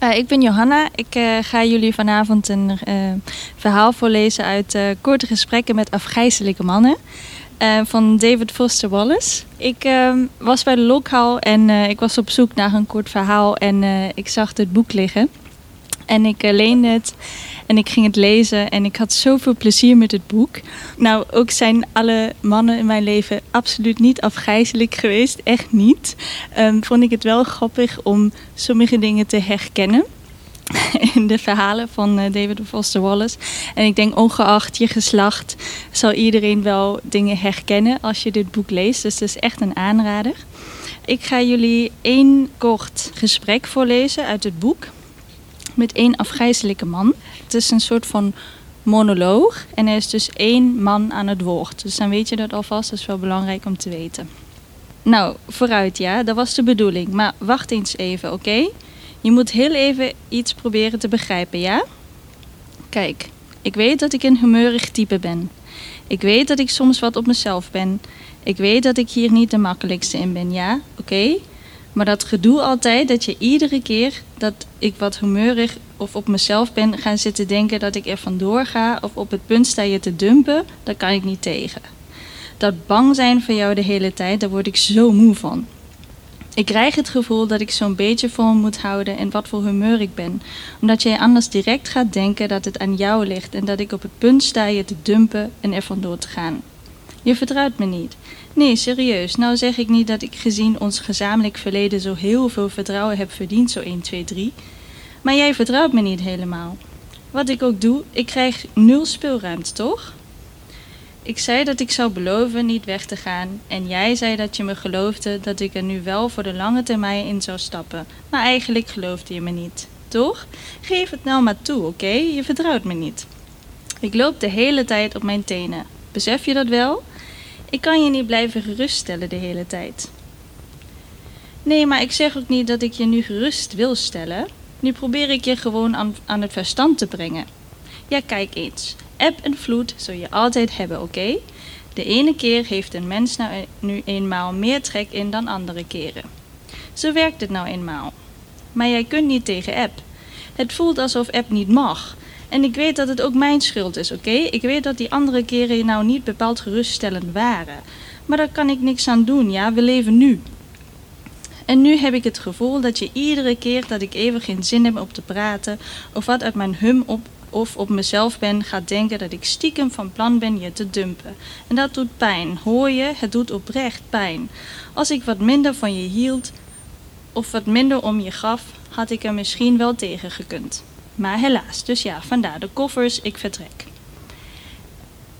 Uh, ik ben Johanna. Ik uh, ga jullie vanavond een uh, verhaal voorlezen uit Korte Gesprekken met Afgrijzelijke Mannen van David Foster Wallace. Ik ehm, was bij de lokhal en ik was op zoek naar een kort verhaal en ik zag het boek liggen. En ik leende het en ik ging het lezen en ik had zoveel plezier met het boek. Nou, ook zijn alle mannen in mijn leven absoluut niet afgrijzelijk geweest, echt niet. Um, vond ik het wel grappig om sommige dingen te herkennen in de verhalen van uh, David Foster Wallace. En ik denk ongeacht je geslacht zal iedereen wel dingen herkennen als je dit boek leest. Dus het is echt een aanrader. Ik ga jullie één kort gesprek voorlezen uit het boek met één afgrijzelijke man. Het is een soort van monoloog en er is dus één man aan het woord. Dus dan weet je dat alvast, dat is wel belangrijk om te weten. Nou, vooruit ja, dat was de bedoeling. Maar wacht eens even, oké? Je moet heel even iets proberen te begrijpen, ja? Kijk, ik weet dat ik een humeurig type ben. Ik weet dat ik soms wat op mezelf ben. Ik weet dat ik hier niet de makkelijkste in ben, ja? Oké? Maar dat gedoe altijd, dat je iedere keer dat ik wat humeurig of op mezelf ben gaan zitten denken dat ik er vandoor ga of op het punt sta je te dumpen, daar kan ik niet tegen. Dat bang zijn voor jou de hele tijd, daar word ik zo moe van. Ik krijg het gevoel dat ik zo'n beetje vol moet houden en wat voor humeur ik ben, omdat jij anders direct gaat denken dat het aan jou ligt en dat ik op het punt sta je te dumpen en er vandoor te gaan. Je vertrouwt me niet. Nee, serieus. Nou zeg ik niet dat ik gezien ons gezamenlijk verleden zo heel veel vertrouwen heb verdiend, zo 1, 2, 3. Maar jij vertrouwt me niet helemaal. Wat ik ook doe, ik krijg nul speelruimte, toch? Ik zei dat ik zou beloven niet weg te gaan en jij zei dat je me geloofde dat ik er nu wel voor de lange termijn in zou stappen. Maar eigenlijk geloofde je me niet, toch? Geef het nou maar toe, oké? Je vertrouwt me niet. Ik loop de hele tijd op mijn tenen. Besef je dat wel? Ik kan je niet blijven geruststellen de hele tijd. Nee, maar ik zeg ook niet dat ik je nu gerust wil stellen. Nu probeer ik je gewoon aan, aan het verstand te brengen. Ja, kijk eens. Eb en vloed zul je altijd hebben, oké? De ene keer heeft een mens nou e-, nu eenmaal meer trek in dan andere keren. Zo werkt het nou eenmaal. Maar jij kunt niet tegen Eb. Het voelt alsof Eb niet mag. En ik weet dat het ook mijn schuld is, oké? Ik weet dat die andere keren nou niet bepaald geruststellend waren. Maar daar kan ik niks aan doen, ja? We leven nu. En nu heb ik het gevoel dat je iedere keer dat ik even geen zin heb om te praten, of wat uit mijn hum op of op mezelf ben, gaat denken dat ik stiekem van plan ben je te dumpen. En dat doet pijn, hoor je? Het doet oprecht pijn. Als ik wat minder van je hield, of wat minder om je gaf, had ik er misschien wel tegen gekund. Maar helaas, dus ja, vandaar de koffers, ik vertrek.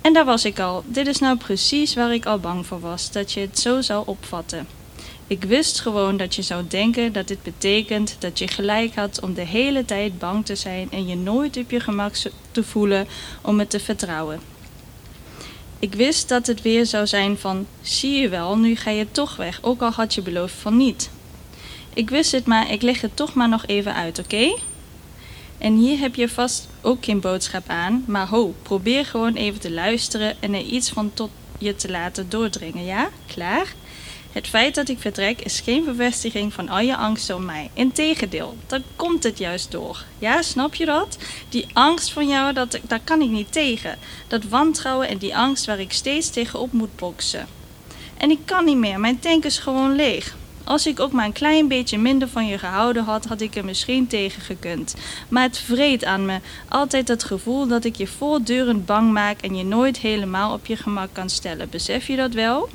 En daar was ik al. Dit is nou precies waar ik al bang voor was, dat je het zo zou opvatten. Ik wist gewoon dat je zou denken dat dit betekent dat je gelijk had om de hele tijd bang te zijn en je nooit op je gemak te voelen om het te vertrouwen. Ik wist dat het weer zou zijn van, zie je wel, nu ga je toch weg, ook al had je beloofd van niet. Ik wist het, maar ik leg het toch maar nog even uit, oké? En hier heb je vast ook geen boodschap aan, maar ho, probeer gewoon even te luisteren en er iets van tot je te laten doordringen, ja? Klaar? Het feit dat ik vertrek is geen bevestiging van al je angsten om mij. Integendeel, dan komt het juist door. Ja, snap je dat? Die angst van jou, dat, daar kan ik niet tegen. Dat wantrouwen en die angst waar ik steeds tegenop moet boksen. En ik kan niet meer, mijn tank is gewoon leeg. Als ik ook maar een klein beetje minder van je gehouden had, had ik er misschien tegen gekund. Maar het vreet aan me. Altijd het gevoel dat ik je voortdurend bang maak en je nooit helemaal op je gemak kan stellen. Besef je dat wel?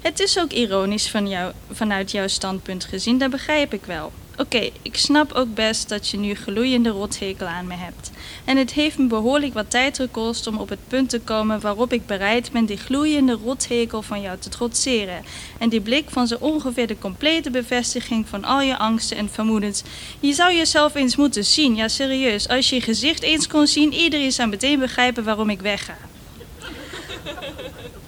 Het is ook ironisch van jou, vanuit jouw standpunt gezien, dat begrijp ik wel. Oké, ik snap ook best dat je nu gloeiende rothekel aan me hebt. En het heeft me behoorlijk wat tijd gekost om op het punt te komen waarop ik bereid ben die gloeiende rothekel van jou te trotseren. En die blik van zo ongeveer de complete bevestiging van al je angsten en vermoedens. Je zou jezelf eens moeten zien, ja serieus. Als je je gezicht eens kon zien, iedereen zou meteen begrijpen waarom ik wegga.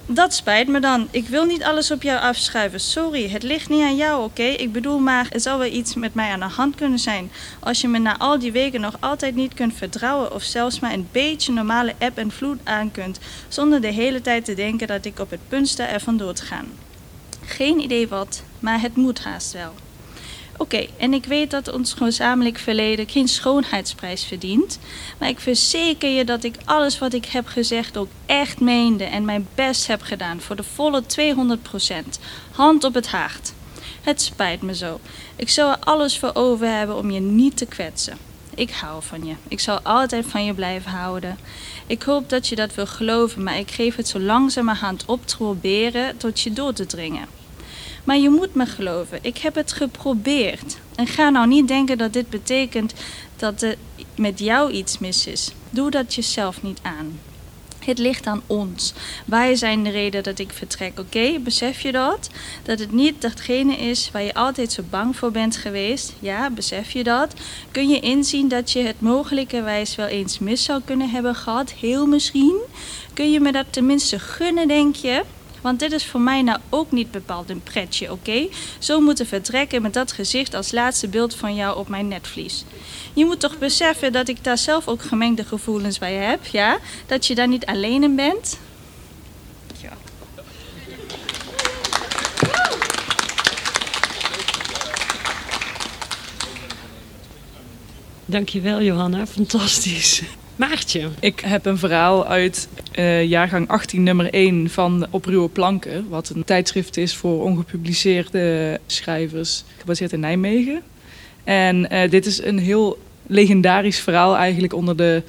Dat spijt me dan. Ik wil niet alles op jou afschuiven. Sorry, het ligt niet aan jou, oké? Ik bedoel maar, er zou wel iets met mij aan de hand kunnen zijn. Als je me na al die weken nog altijd niet kunt vertrouwen of zelfs maar een beetje normale app en vloed aan kunt, zonder de hele tijd te denken dat ik op het punt sta er vandoor te gaan. Geen idee wat, maar het moet haast wel. Oké, en ik weet dat ons gezamenlijk verleden geen schoonheidsprijs verdient. Maar ik verzeker je dat ik alles wat ik heb gezegd ook echt meende en mijn best heb gedaan voor de volle 200%. Hand op het hart. Het spijt me zo. Ik zou er alles voor over hebben om je niet te kwetsen. Ik hou van je. Ik zal altijd van je blijven houden. Ik hoop dat je dat wil geloven, maar ik geef het zo langzamerhand op te proberen tot je door te dringen. Maar je moet me geloven, ik heb het geprobeerd. En ga nou niet denken dat dit betekent dat er met jou iets mis is. Doe dat jezelf niet aan. Het ligt aan ons. Wij zijn de reden dat ik vertrek, oké? Besef je dat? Dat het niet datgene is waar je altijd zo bang voor bent geweest. Ja, besef je dat? Kun je inzien dat je het mogelijkerwijs wel eens mis zou kunnen hebben gehad? Heel misschien. Kun je me dat tenminste gunnen, denk je? Want dit is voor mij nou ook niet bepaald een pretje, oké? Zo moeten vertrekken met dat gezicht als laatste beeld van jou op mijn netvlies. Je moet toch beseffen dat ik daar zelf ook gemengde gevoelens bij heb, ja? Dat je daar niet alleen in bent. Ja. Dankjewel Johanna, fantastisch. Maartje. Ik heb een verhaal uit uh, jaargang 18 nummer 1 van Op Ruwe Planken. Wat een tijdschrift is voor ongepubliceerde schrijvers gebaseerd in Nijmegen. En uh, dit is een heel legendarisch verhaal eigenlijk onder de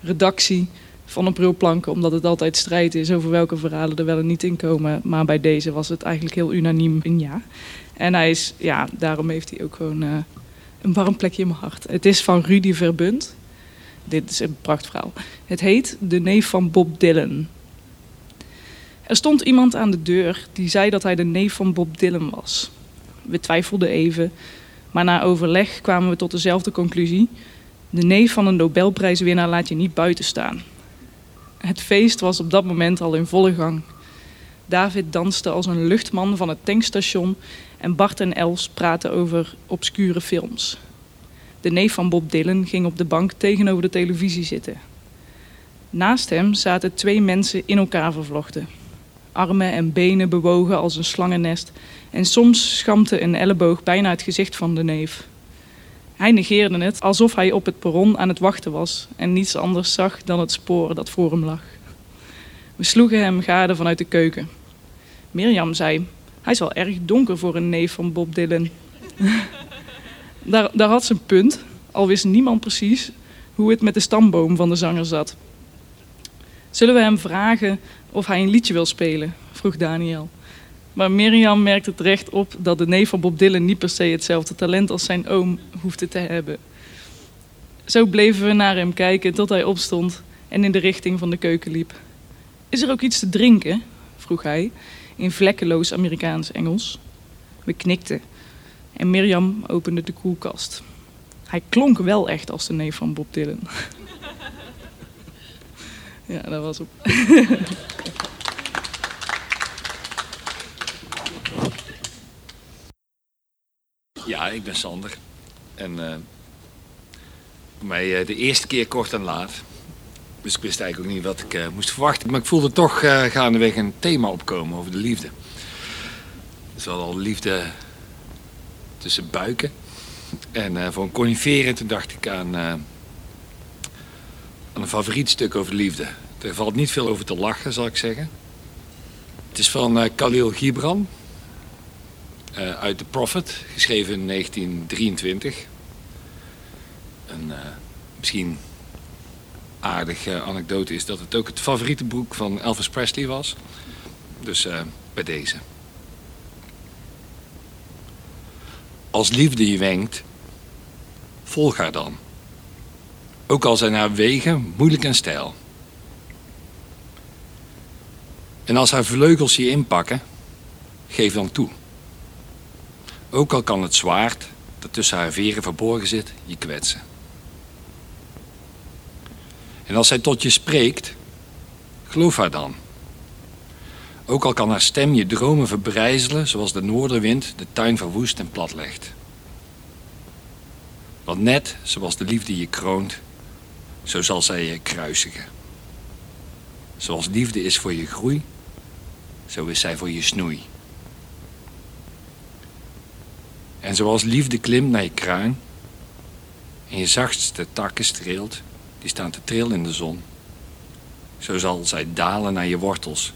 redactie van Op Ruwe Planken. Omdat het altijd strijd is over welke verhalen er wel en niet in komen. Maar bij deze was het eigenlijk heel unaniem een ja. En hij is, ja, daarom heeft hij ook gewoon uh, een warm plekje in mijn hart. Het is van Rudy Verbund. Dit is een prachtverhaal. Het heet De neef van Bob Dylan. Er stond iemand aan de deur die zei dat hij de neef van Bob Dylan was. We twijfelden even, maar na overleg kwamen we tot dezelfde conclusie. De neef van een Nobelprijswinnaar laat je niet buiten staan. Het feest was op dat moment al in volle gang. David danste als een luchtman van het tankstation en Bart en Els praten over obscure films. De neef van Bob Dylan ging op de bank tegenover de televisie zitten. Naast hem zaten twee mensen in elkaar vervlochten. Armen en benen bewogen als een slangennest en soms schampte een elleboog bijna het gezicht van de neef. Hij negeerde het alsof hij op het perron aan het wachten was en niets anders zag dan het spoor dat voor hem lag. We sloegen hem gade vanuit de keuken. Mirjam zei: Hij is wel erg donker voor een neef van Bob Dylan. Daar, daar had ze een punt, al wist niemand precies hoe het met de stamboom van de zanger zat. Zullen we hem vragen of hij een liedje wil spelen? vroeg Daniel. Maar Mirjam merkte terecht op dat de neef van Bob Dylan niet per se hetzelfde talent als zijn oom hoefde te hebben. Zo bleven we naar hem kijken tot hij opstond en in de richting van de keuken liep. Is er ook iets te drinken? vroeg hij in vlekkeloos Amerikaans-Engels. We knikten en Mirjam opende de koelkast. Hij klonk wel echt als de neef van Bob Dylan. ja, dat was op. ja, ik ben Sander. En uh, voor mij uh, de eerste keer kort en laat. Dus ik wist eigenlijk ook niet wat ik uh, moest verwachten. Maar ik voelde toch gaandeweg een thema opkomen over de liefde. Zowel al liefde tussen buiken. En uh, voor een coniferen dacht ik aan, uh, aan een favoriet stuk over liefde. Er valt niet veel over te lachen, zal ik zeggen. Het is van uh, Khalil Gibran. uit The Prophet, geschreven in 1923. Een misschien aardige anekdote is dat het ook het favoriete boek van Elvis Presley was. Dus bij deze. Als liefde je wenkt, volg haar dan. Ook al zijn haar wegen moeilijk en stijl. En als haar vleugels je inpakken, geef dan toe. Ook al kan het zwaard dat tussen haar veren verborgen zit, je kwetsen. En als zij tot je spreekt, geloof haar dan. Ook al kan haar stem je dromen verbrijzelen zoals de noordenwind de tuin verwoest en platlegt. Want net zoals de liefde je kroont, zo zal zij je kruisigen. Zoals liefde is voor je groei, zo is zij voor je snoei. En zoals liefde klimt naar je kruin en je zachtste takken streelt, die staan te trillen in de zon. Zo zal zij dalen naar je wortels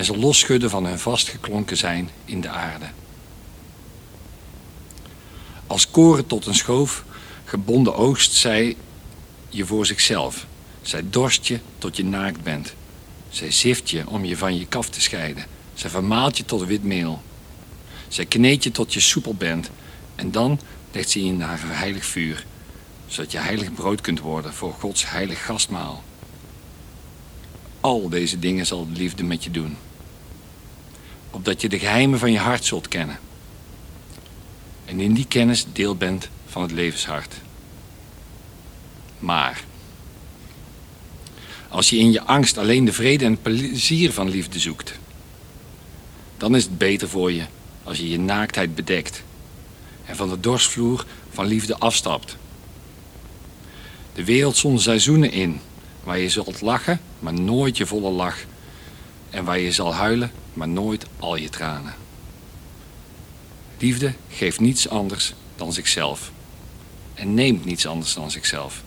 en ze losschudden van hun vastgeklonken zijn in de aarde. Als koren tot een schoof, gebonden oogst zij je voor zichzelf. Zij dorst je tot je naakt bent. Zij zift je om je van je kaf te scheiden. Zij vermaalt je tot wit meel. Zij kneedt je tot je soepel bent. En dan legt ze je in haar heilig vuur. Zodat je heilig brood kunt worden voor Gods heilig gastmaal. Al deze dingen zal de liefde met je doen. Opdat je de geheimen van je hart zult kennen. En in die kennis deel bent van het levenshart. Maar als je in je angst alleen de vrede en het plezier van liefde zoekt, dan is het beter voor je als je je naaktheid bedekt en van de dorsvloer van liefde afstapt. De wereld zond seizoenen in waar je zult lachen, maar nooit je volle lach. En waar je zal huilen, maar nooit al je tranen. Liefde geeft niets anders dan zichzelf. En neemt niets anders dan zichzelf.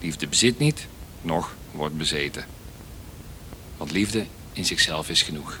Liefde bezit niet, noch wordt bezeten. Want liefde in zichzelf is genoeg.